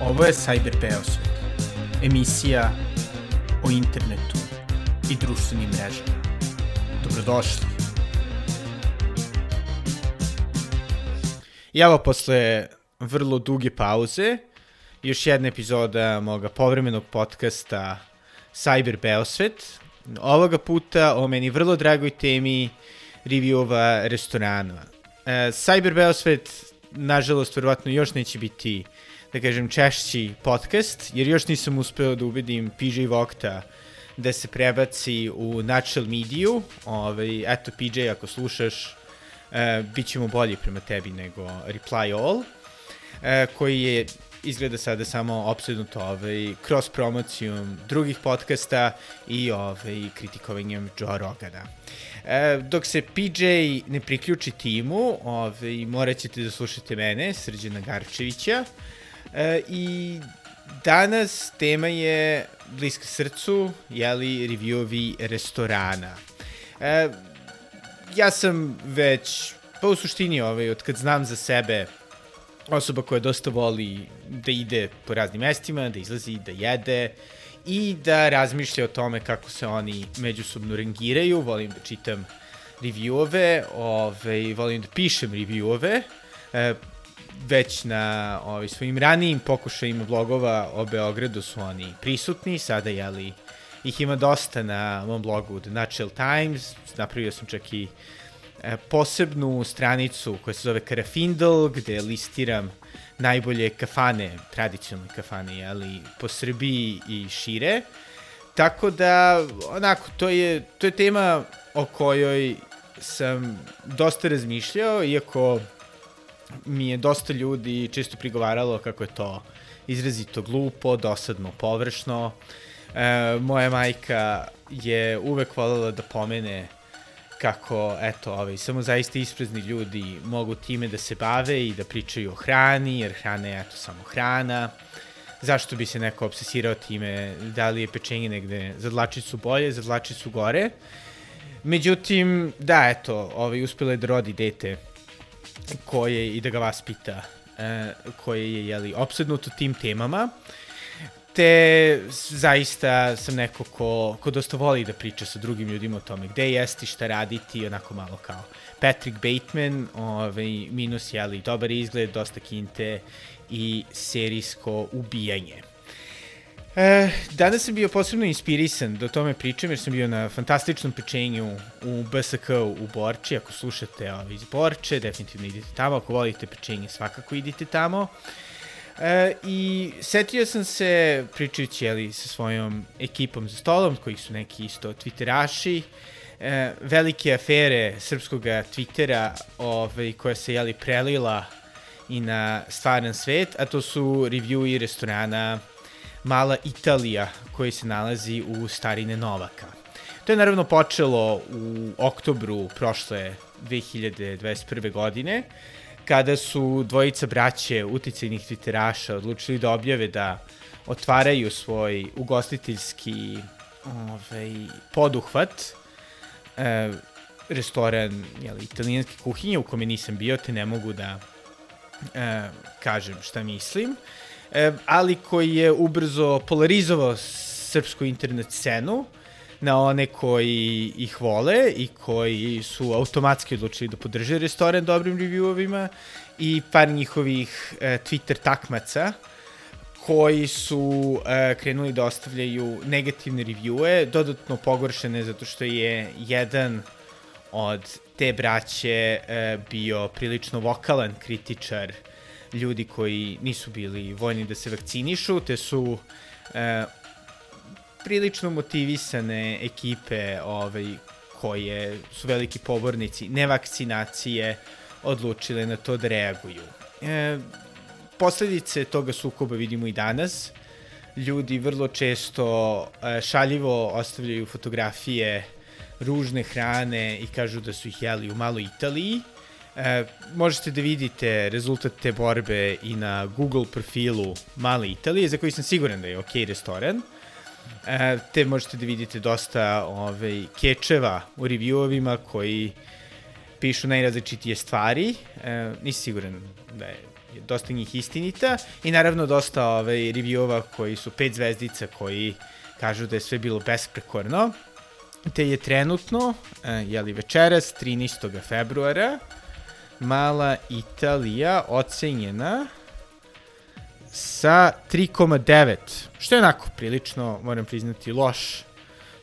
Ovo je Cyber Beosvet, emisija o internetu i društvenim mrežama. Dobrodošli. I evo posle vrlo duge pauze, još jedna epizoda moga povremenog podcasta Cyber Beosvet. Ovoga puta o meni vrlo dragoj temi reviewova restorana. E, Cyber Beosvet, nažalost, verovatno još neće biti da kažem, češći podcast, jer još nisam uspeo da ubedim PJ Vokta da se prebaci u Natural Mediju. Ovaj, eto, PJ, ako slušaš, e, bit ćemo bolji prema tebi nego Reply All, e, koji je izgleda sada samo opsednut ovaj, cross promocijom drugih podcasta i ovaj, kritikovanjem Joe Rogana. E, dok se PJ ne priključi timu, ovaj, morat ćete da slušate mene, Srđana Garčevića, E, I danas tema je bliska srcu, jeli, reviewovi restorana. E, ja sam već, pa u suštini, ovaj, od kad znam za sebe, osoba koja dosta voli da ide po raznim mestima, da izlazi, da jede i da razmišlja o tome kako se oni međusobno rangiraju. Volim da čitam reviewove, ovaj, volim da pišem reviewove. E, već na ovaj, svojim ranijim pokušajima vlogova o Beogradu su oni prisutni, sada jeli ih ima dosta na mom blogu The Natural Times, napravio sam čak i e, posebnu stranicu koja se zove Karafindle, gde listiram najbolje kafane, tradicionalne kafane, jeli, po Srbiji i šire. Tako da, onako, to je, to je tema o kojoj sam dosta razmišljao, iako mi je dosta ljudi čisto prigovaralo kako je to izrazito glupo, dosadno, površno. E, moja majka je uvek voljela da pomene kako, eto, ovaj, samo zaista isprezni ljudi mogu time da se bave i da pričaju o hrani, jer hrana je, eto, samo hrana. Zašto bi se neko obsesirao time da li je pečenje negde za dlačicu bolje, za dlačicu gore. Međutim, da, eto, ovaj, uspela je da rodi dete koje i da ga vaspita, e, koje je jeli, obsednuto tim temama, te zaista sam neko ko, ko dosta voli da priča sa drugim ljudima o tome gde jesti, šta raditi, onako malo kao Patrick Bateman, ovaj, minus jeli, dobar izgled, dosta kinte i serijsko ubijanje. E, danas sam bio posebno inspirisan da o tome pričam, jer sam bio na fantastičnom pečenju u BSK u Borči. Ako slušate ovo iz Borče, definitivno idite tamo. Ako volite pečenje, svakako idite tamo. E, I setio sam se, pričajući jeli, sa svojom ekipom za stolom, koji su neki isto twitteraši, e, velike afere srpskog twittera ovaj, koja se jeli, prelila i na stvaran svet, a to su reviewi restorana Mala Italija koji se nalazi u starine Novaka. To je naravno počelo u oktobru prošle 2021. godine, kada su dvojica braće uticajnih twitteraša odlučili da objave da otvaraju svoj ugostiteljski ovaj, poduhvat, e, restoran jeli, italijanske kuhinje u kome nisam bio, te ne mogu da e, kažem šta mislim e, ali koji je ubrzo polarizovao srpsku internet scenu na one koji ih vole i koji su automatski odlučili da podrže restoran dobrim reviewovima i par njihovih e, Twitter takmaca koji su e, krenuli da ostavljaju negativne reviewe, dodatno pogoršene zato što je jedan od te braće e, bio prilično vokalan kritičar ljudi koji nisu bili voljni da se vakcinišu, te su e, prilično motivisane ekipe ovaj, koje su veliki pobornici nevakcinacije odlučile na to da reaguju. E, posledice toga sukoba vidimo i danas. Ljudi vrlo često e, šaljivo ostavljaju fotografije ružne hrane i kažu da su ih jeli u maloj Italiji, E, možete da vidite rezultat te borbe i na Google profilu Male Italije, za koji sam siguran da je ok restoran. E, te možete da vidite dosta ovaj, kečeva u reviewovima koji pišu najrazličitije stvari, e, nisi siguran da je dosta njih istinita i naravno dosta ovaj, reviewova koji su pet zvezdica koji kažu da je sve bilo besprekorno te je trenutno, e, jeli večeras, 13. februara, mala Italija ocenjena sa 3,9, što je onako prilično, moram priznati, loš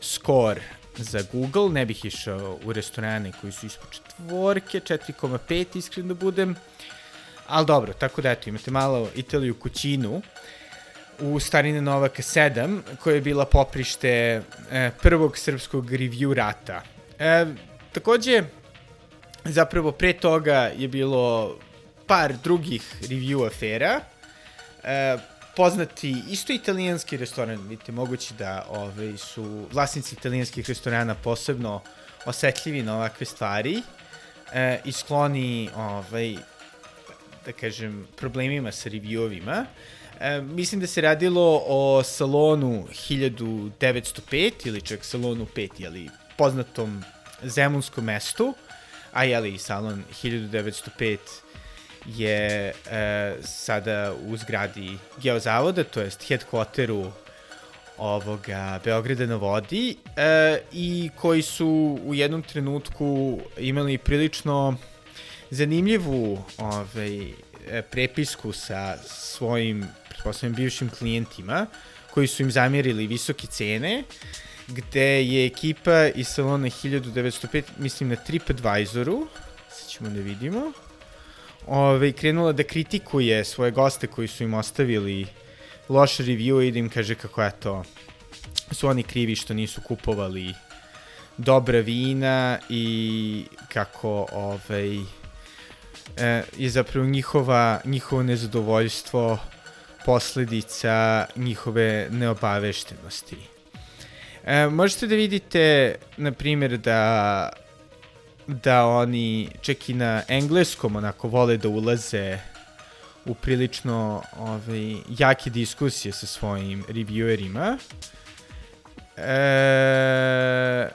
skor za Google, ne bih išao u restorane koji su ispod četvorke, 4,5 iskreno da budem, ali dobro, tako da eto, imate malo Italiju kućinu, u Starine Novaka 7, koja je bila poprište e, prvog srpskog review rata. E, takođe, zapravo pre toga je bilo par drugih review afera. E, poznati isto italijanski restoran, vidite, moguće da ove, ovaj, su vlasnici italijanskih restorana posebno osetljivi na ovakve stvari e, i skloni ovaj, da kažem, problemima sa reviewovima. E, mislim da se radilo o salonu 1905 ili čak salonu 5, jeli, poznatom zemunskom mestu, a jeli, salon 1905 je e, sada u zgradi Geozavoda, to jest headquarteru ovoga Beograda na vodi e, i koji su u jednom trenutku imali prilično zanimljivu ovaj, e, prepisku sa svojim pretpostavljam bivšim klijentima koji su im zamjerili visoke cene gde je ekipa iz salona 1905, mislim na TripAdvisoru, sad ćemo da vidimo, ove, krenula da kritikuje svoje goste koji su im ostavili loš review i da im kaže kako je to su oni krivi što nisu kupovali dobra vina i kako ovaj, e, je zapravo njihova, njihovo nezadovoljstvo posledica njihove neobaveštenosti. E, možete da vidite, na primjer, da da oni čak i na engleskom onako vole da ulaze u prilično ovaj, jake diskusije sa svojim reviewerima. E,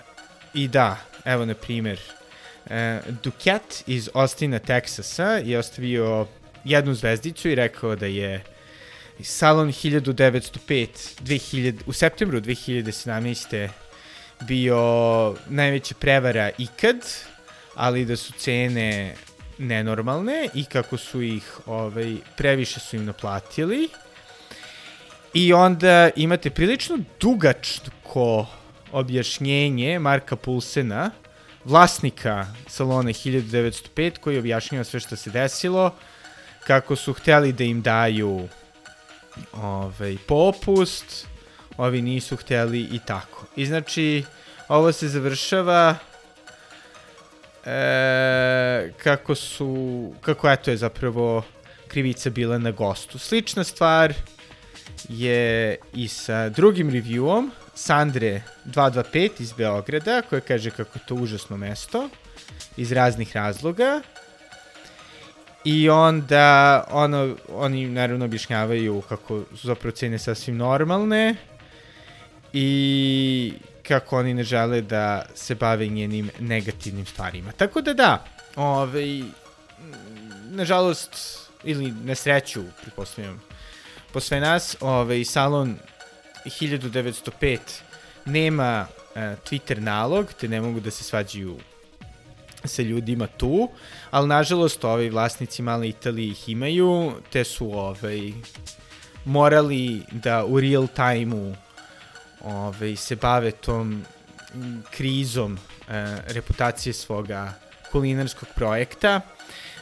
I da, evo na primjer, e, Ducat iz Austina, Teksasa je ostavio jednu zvezdicu i rekao da je Salon 1905 2000, u septembru 2017. bio najveća prevara ikad, ali da su cene nenormalne i kako su ih ovaj, previše su im naplatili. I onda imate prilično dugačko objašnjenje Marka Pulsena, vlasnika salona 1905, koji objašnjava sve što se desilo, kako su hteli da im daju ovaj, popust, ovi nisu hteli i tako. I znači, ovo se završava e, kako su, kako eto je zapravo krivica bila na gostu. Slična stvar je i sa drugim reviewom, Sandre 225 iz Beograda, koja kaže kako to užasno mesto, iz raznih razloga. I onda ono, oni naravno objašnjavaju kako su zapravo cene sasvim normalne i kako oni ne žele da se bave njenim negativnim stvarima. Tako da da, ovaj, nažalost, ili nesreću, pretpostavljam, po sve nas, ovaj, salon 1905 nema uh, Twitter nalog, te ne mogu da se svađaju sa ljudima tu, ali nažalost ovi vlasnici male Italije ih imaju, te su ovaj, morali da u real time-u ovaj, se bave tom krizom e, reputacije svoga kulinarskog projekta,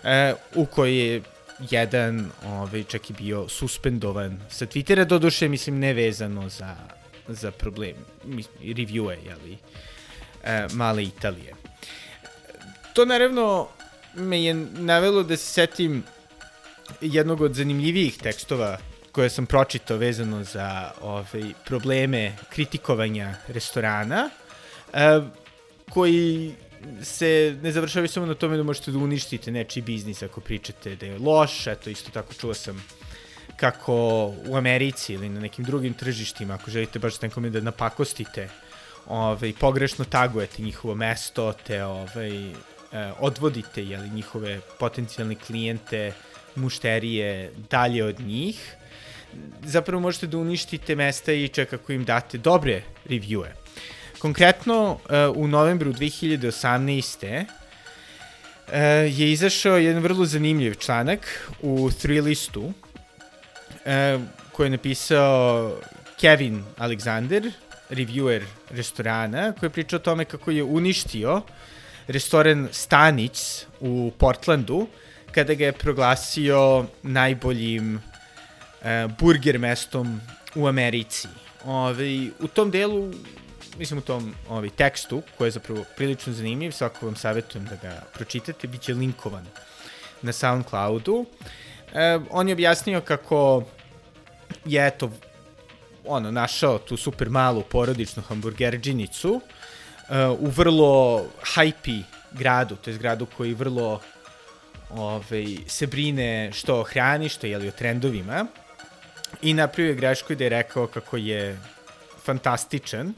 e, u kojoj je jedan ovaj, čak i bio suspendovan sa Twittera, doduše mislim nevezano za, za problem, review je, jeli, e, male Italije. To naravno me je navelo da se setim jednog od zanimljivijih tekstova koje sam pročitao vezano za ovaj, probleme kritikovanja restorana, e, koji se ne završavaju samo na tome da možete da uništite nečiji biznis ako pričate da je loš, eto isto tako čuo sam kako u Americi ili na nekim drugim tržištima, ako želite baš nekome da napakostite, ovaj, pogrešno tagujete njihovo mesto, te ovaj, odvodite jeli, njihove potencijalne klijente, mušterije dalje od njih, zapravo možete da uništite mesta i čak ako im date dobre reviewe. Konkretno, uh, u novembru 2018. Uh, je izašao jedan vrlo zanimljiv članak u Thrillistu uh, koji je napisao Kevin Alexander, reviewer restorana, koji je pričao o tome kako je uništio restoran Stanić u Portlandu, kada ga je proglasio najboljim uh, burger mestom u Americi. Ove, u tom delu mislim u tom ovaj, tekstu, koji je zapravo prilično zanimljiv, svako vam savjetujem da ga pročitate, bit će linkovan na Soundcloudu. E, on je objasnio kako je eto, ono, našao tu super malu porodičnu hamburgerđinicu e, u vrlo hajpi gradu, to je gradu koji vrlo ovaj, se brine što o hrani, što je o trendovima i napravio je grešku da je rekao kako je fantastičan.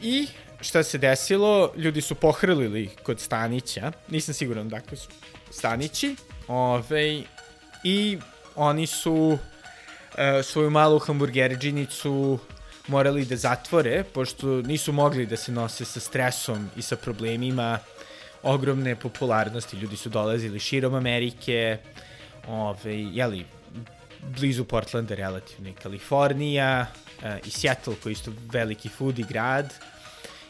I šta se desilo, ljudi su pohrlili kod Stanića, nisam siguran dakle su Stanići, ove, i oni su e, svoju malu hamburgerđinicu morali da zatvore, pošto nisu mogli da se nose sa stresom i sa problemima ogromne popularnosti. Ljudi su dolazili širom Amerike, ove, jeli, blizu Portlanda relativno i Kalifornija, uh, i Seattle koji je isto veliki foodie grad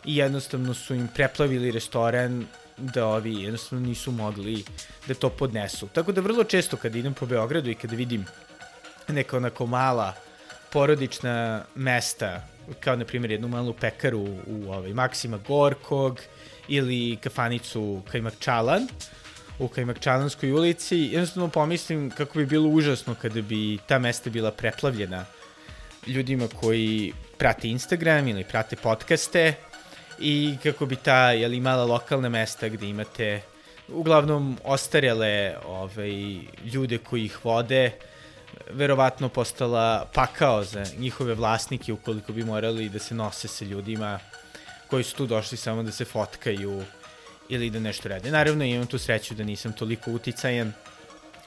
i jednostavno su im preplavili restoran da ovi jednostavno nisu mogli da to podnesu. Tako da vrlo često kad idem po Beogradu i kada vidim neka onako mala porodična mesta, kao na primjer jednu malu pekaru u ovaj, Maksima Gorkog ili kafanicu Kajmak Čalan, u Kajmakčalanskoj ulici, jednostavno pomislim kako bi bilo užasno kada bi ta mesta bila preplavljena ljudima koji prate Instagram ili prate podcaste i kako bi ta jeli, mala lokalna mesta gde imate uglavnom ostarele ovaj, ljude koji ih vode, verovatno postala pakao za njihove vlasnike ukoliko bi morali da se nose sa ljudima koji su tu došli samo da se fotkaju ili da nešto rade. Naravno imam tu sreću da nisam toliko uticajan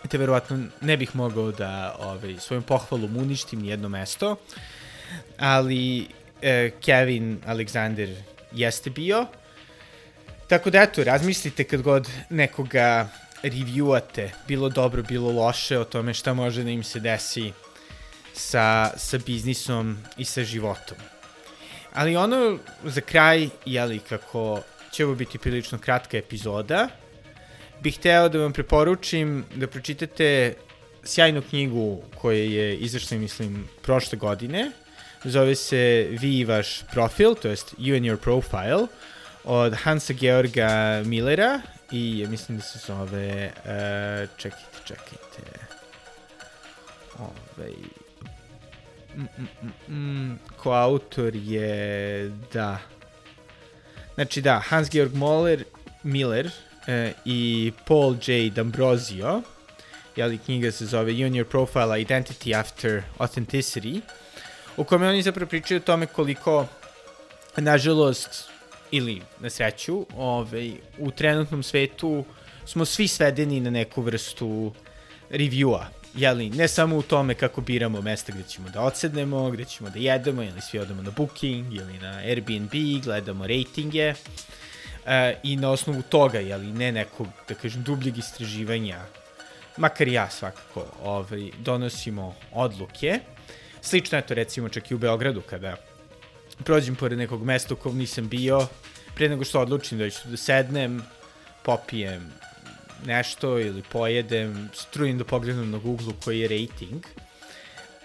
te verovatno ne bih mogao da ovaj, svojom pohvalom uništim nijedno mesto, ali e, Kevin Alexander jeste bio. Tako da eto, razmislite kad god nekoga reviewate, bilo dobro, bilo loše, o tome šta može da im se desi sa, sa biznisom i sa životom. Ali ono za kraj, jeli, kako će ovo biti prilično kratka epizoda, bih hteo da vam preporučim da pročitate sjajnu knjigu koja je izašla, mislim, prošle godine. Zove se Vi i vaš profil, to jest You and Your Profile, od Hansa Georga Millera i ja mislim da se zove, uh, čekajte, čekajte, ovaj, mm, mm, mm, mm, ko autor je, da, znači da, Hans Georg Moller, Miller, e, i Paul J. D'Ambrosio, jeli knjiga se zove Your Profile Identity After Authenticity, u kome oni zapravo pričaju o tome koliko, nažalost, ili na sreću, ovaj, u trenutnom svetu smo svi svedeni na neku vrstu reviewa, jeli, ne samo u tome kako biramo mesta gde ćemo da odsednemo, gde ćemo da jedemo, ili svi odemo na Booking, ili na Airbnb, gledamo ratinge, e, i na osnovu toga, jeli, ne nekog, da kažem, dubljeg istraživanja, makar ja svakako, ovaj, donosimo odluke. Slično je to recimo čak i u Beogradu kada prođem pored nekog mesta u kom nisam bio, pre nego što odlučim da ću da sednem, popijem nešto ili pojedem, strujem da pogledam na Google koji je rating,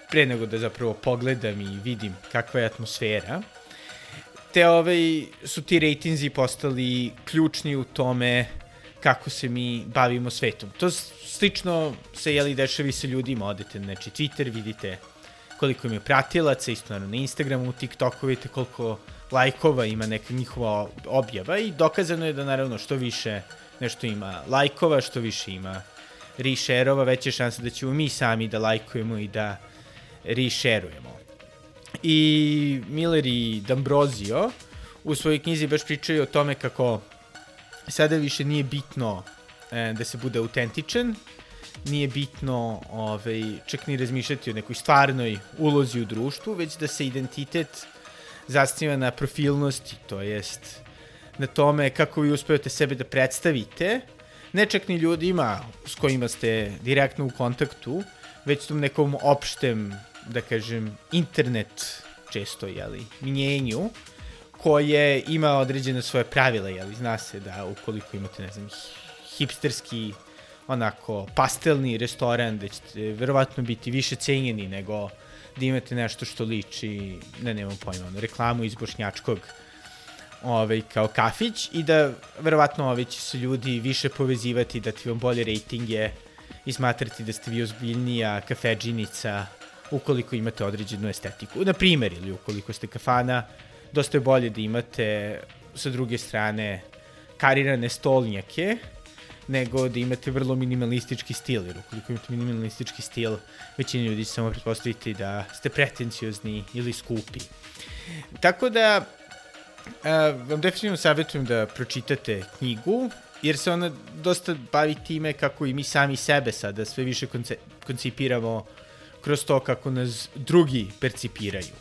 pre nego da zapravo pogledam i vidim kakva je atmosfera te ovaj, su ti rejtinzi postali ključni u tome kako se mi bavimo svetom. To slično se jeli dešavi sa ljudima, odete znači Twitter, vidite koliko imaju pratilaca, isto naravno na Instagramu, TikToku, vidite koliko lajkova ima neka njihova objava i dokazano je da naravno što više nešto ima lajkova, što više ima reshare-ova, veće šanse da ćemo mi sami da lajkujemo i da reshare-ujemo. I Miller i D'Ambrosio u svojoj knjizi baš pričaju o tome kako sada više nije bitno e, da se bude autentičan, nije bitno ovaj, čak ni razmišljati o nekoj stvarnoj ulozi u društvu, već da se identitet zasniva na profilnosti, to jest na tome kako vi uspevate sebe da predstavite, ne čak ni ljudima s kojima ste direktno u kontaktu, već tom nekom opštem, da kažem, internet često, jeli, mnjenju, koje ima određene svoje pravila, jeli, zna se da ukoliko imate, ne znam, hipsterski, onako, pastelni restoran, da ćete verovatno biti više cenjeni nego da imate nešto što liči, ne nemam pojma, reklamu iz bošnjačkog ovaj, kao kafić i da verovatno ovaj, će se ljudi više povezivati, da ti vam bolje rejtinge i smatrati da ste vi ozbiljnija kafeđinica ukoliko imate određenu estetiku. Na primjer, ili ukoliko ste kafana, dosta je bolje da imate sa druge strane karirane stolnjake, nego da imate vrlo minimalistički stil, jer ukoliko imate minimalistički stil, većina ljudi će samo pretpostaviti da ste pretenciozni ili skupi. Tako da, vam definitivno savjetujem da pročitate knjigu, jer se ona dosta bavi time kako i mi sami sebe sada sve više konce koncipiramo kroz to kako nas drugi percipiraju.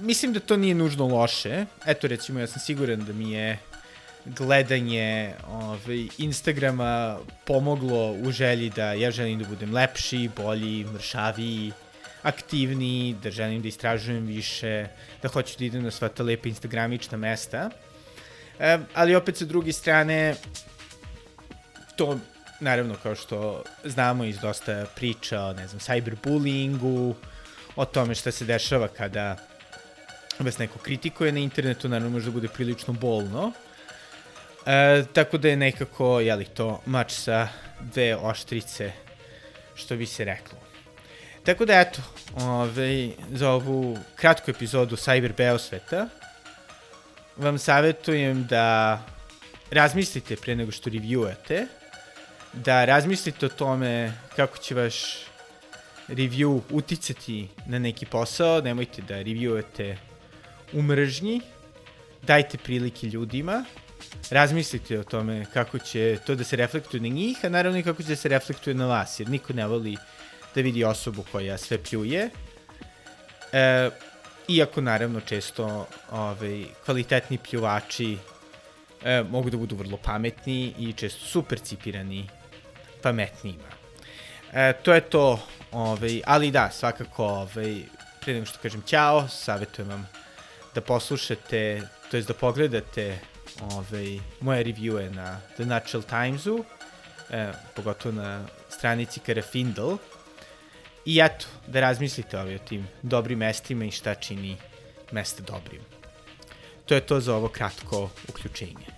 Mislim da to nije nužno loše. Eto, recimo, ja sam siguran da mi je gledanje ovaj, Instagrama pomoglo u želji da ja želim da budem lepši, bolji, mršaviji, aktivniji, da želim da istražujem više, da hoću da idem na sva ta lepa instagramična mesta. E, ali opet sa druge strane, to naravno kao što znamo iz dosta priča o, ne znam, cyberbullyingu, o tome šta se dešava kada vas neko kritikuje na internetu, naravno može da bude prilično bolno. E, tako da je nekako, jeli to, mač sa dve oštrice, što bi se reklo. Tako da eto, ovaj, za ovu kratku epizodu Cyber Beosveta vam savjetujem da razmislite pre nego što reviewate, da razmislite o tome kako će vaš review uticati na neki posao, nemojte da reviewate u mržnji, dajte prilike ljudima, razmislite o tome kako će to da se reflektuje na njih, a naravno i kako će da se reflektuje na vas, jer niko ne voli da vidi osobu koja sve pljuje. E, iako naravno često ovaj, kvalitetni pljuvači e, mogu da budu vrlo pametni i često super cipirani pametnijima. E, to je to, ovaj, ali da, svakako, ovaj, pre nego što kažem ćao, savjetujem vam da poslušate, to je da pogledate ovaj, moje reviewe na The Natural Timesu, e, pogotovo na stranici Karafindle. I eto, da razmislite ovaj, o tim dobrim mestima i šta čini mesta dobrim. To je to za ovo kratko uključenje.